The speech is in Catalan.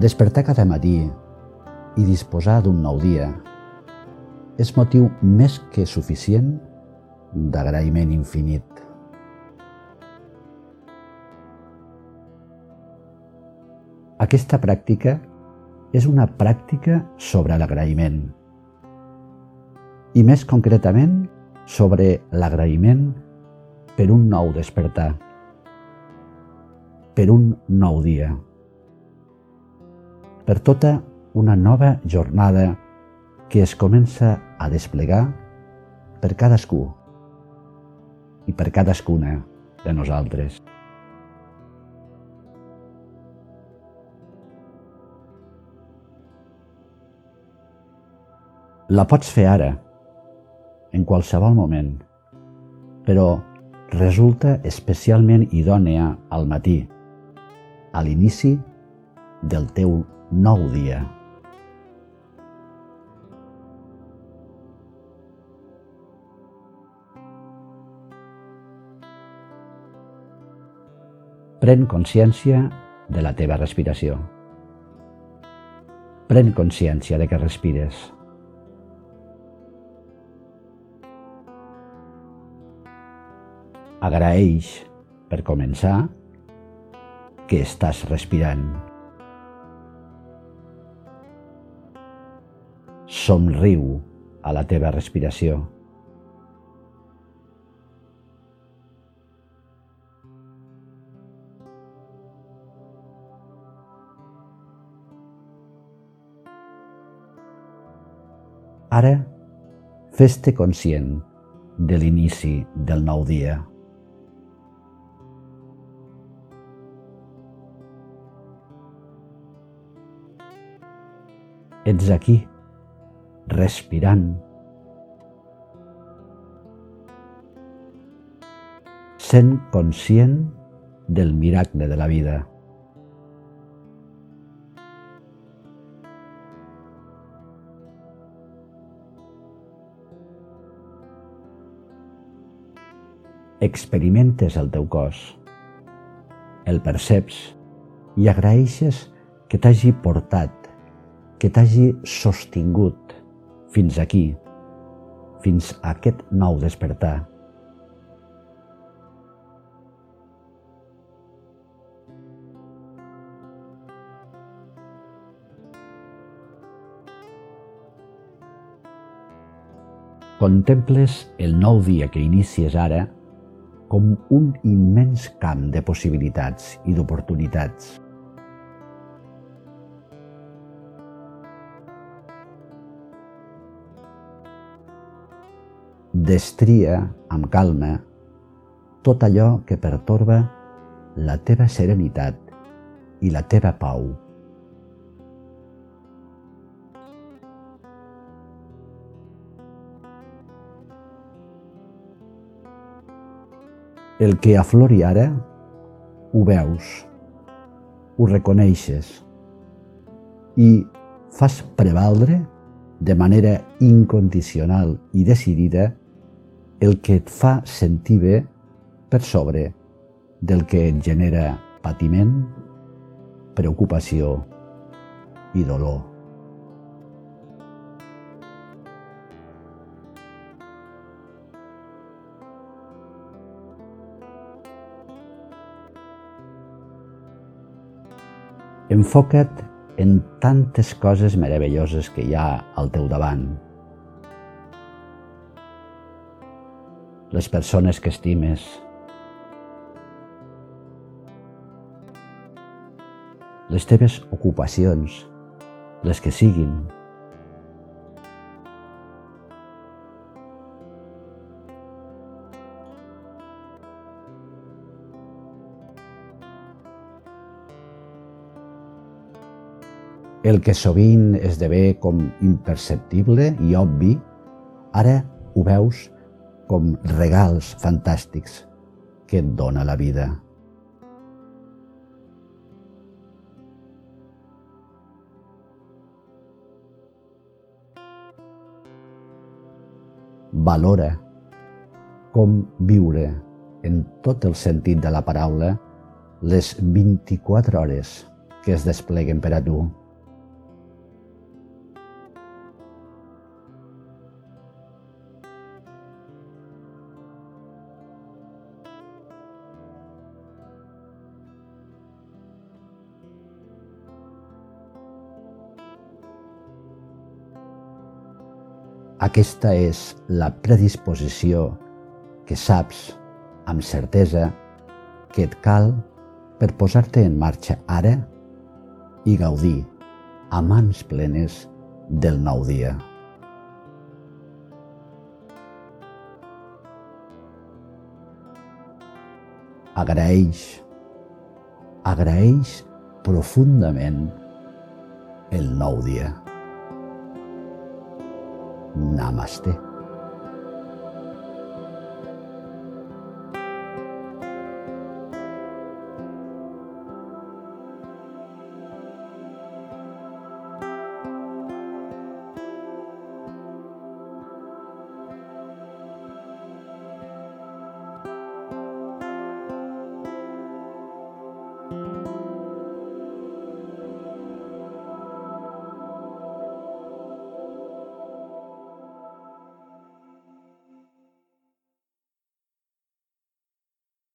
Despertar cada matí i disposar d'un nou dia és motiu més que suficient d'agraïment infinit. Aquesta pràctica és una pràctica sobre l'agraïment i més concretament sobre l'agraïment per un nou despertar, per un nou dia, per tota una nova jornada que es comença a desplegar per cadascú i per cadascuna de nosaltres. La pots fer ara, en qualsevol moment, però resulta especialment idònea al matí, a l'inici del teu nou dia. Pren consciència de la teva respiració. Pren consciència de que respires. Agraeix, per començar, que estàs respirant. Somriu a la teva respiració. Ara, fes-te conscient de l'inici del nou dia. Ets aquí, respirant. Sent conscient del miracle de la vida. Experimentes el teu cos, el perceps i agraeixes que t'hagi portat que t'hagi sostingut fins aquí, fins a aquest nou despertar. Contemples el nou dia que inicies ara com un immens camp de possibilitats i d'oportunitats. Destria amb calma tot allò que pertorba la teva serenitat i la teva pau. El que aflori ara, ho veus, ho reconeixes i fas prevaldre de manera incondicional i decidida el que et fa sentir bé per sobre del que et genera patiment, preocupació i dolor. Enfoca't en tantes coses meravelloses que hi ha al teu davant. Les persones que estimes. Les teves ocupacions, les que siguin. El que sovint esdevé com imperceptible i obvi, ara ho veus com regals fantàstics que et dona la vida. Valora com viure en tot el sentit de la paraula les 24 hores que es despleguen per a tu. Aquesta és la predisposició que saps amb certesa que et cal per posar-te en marxa ara i gaudir a mans plenes del nou dia. Agraeix, agraeix profundament el nou dia. ナマステ。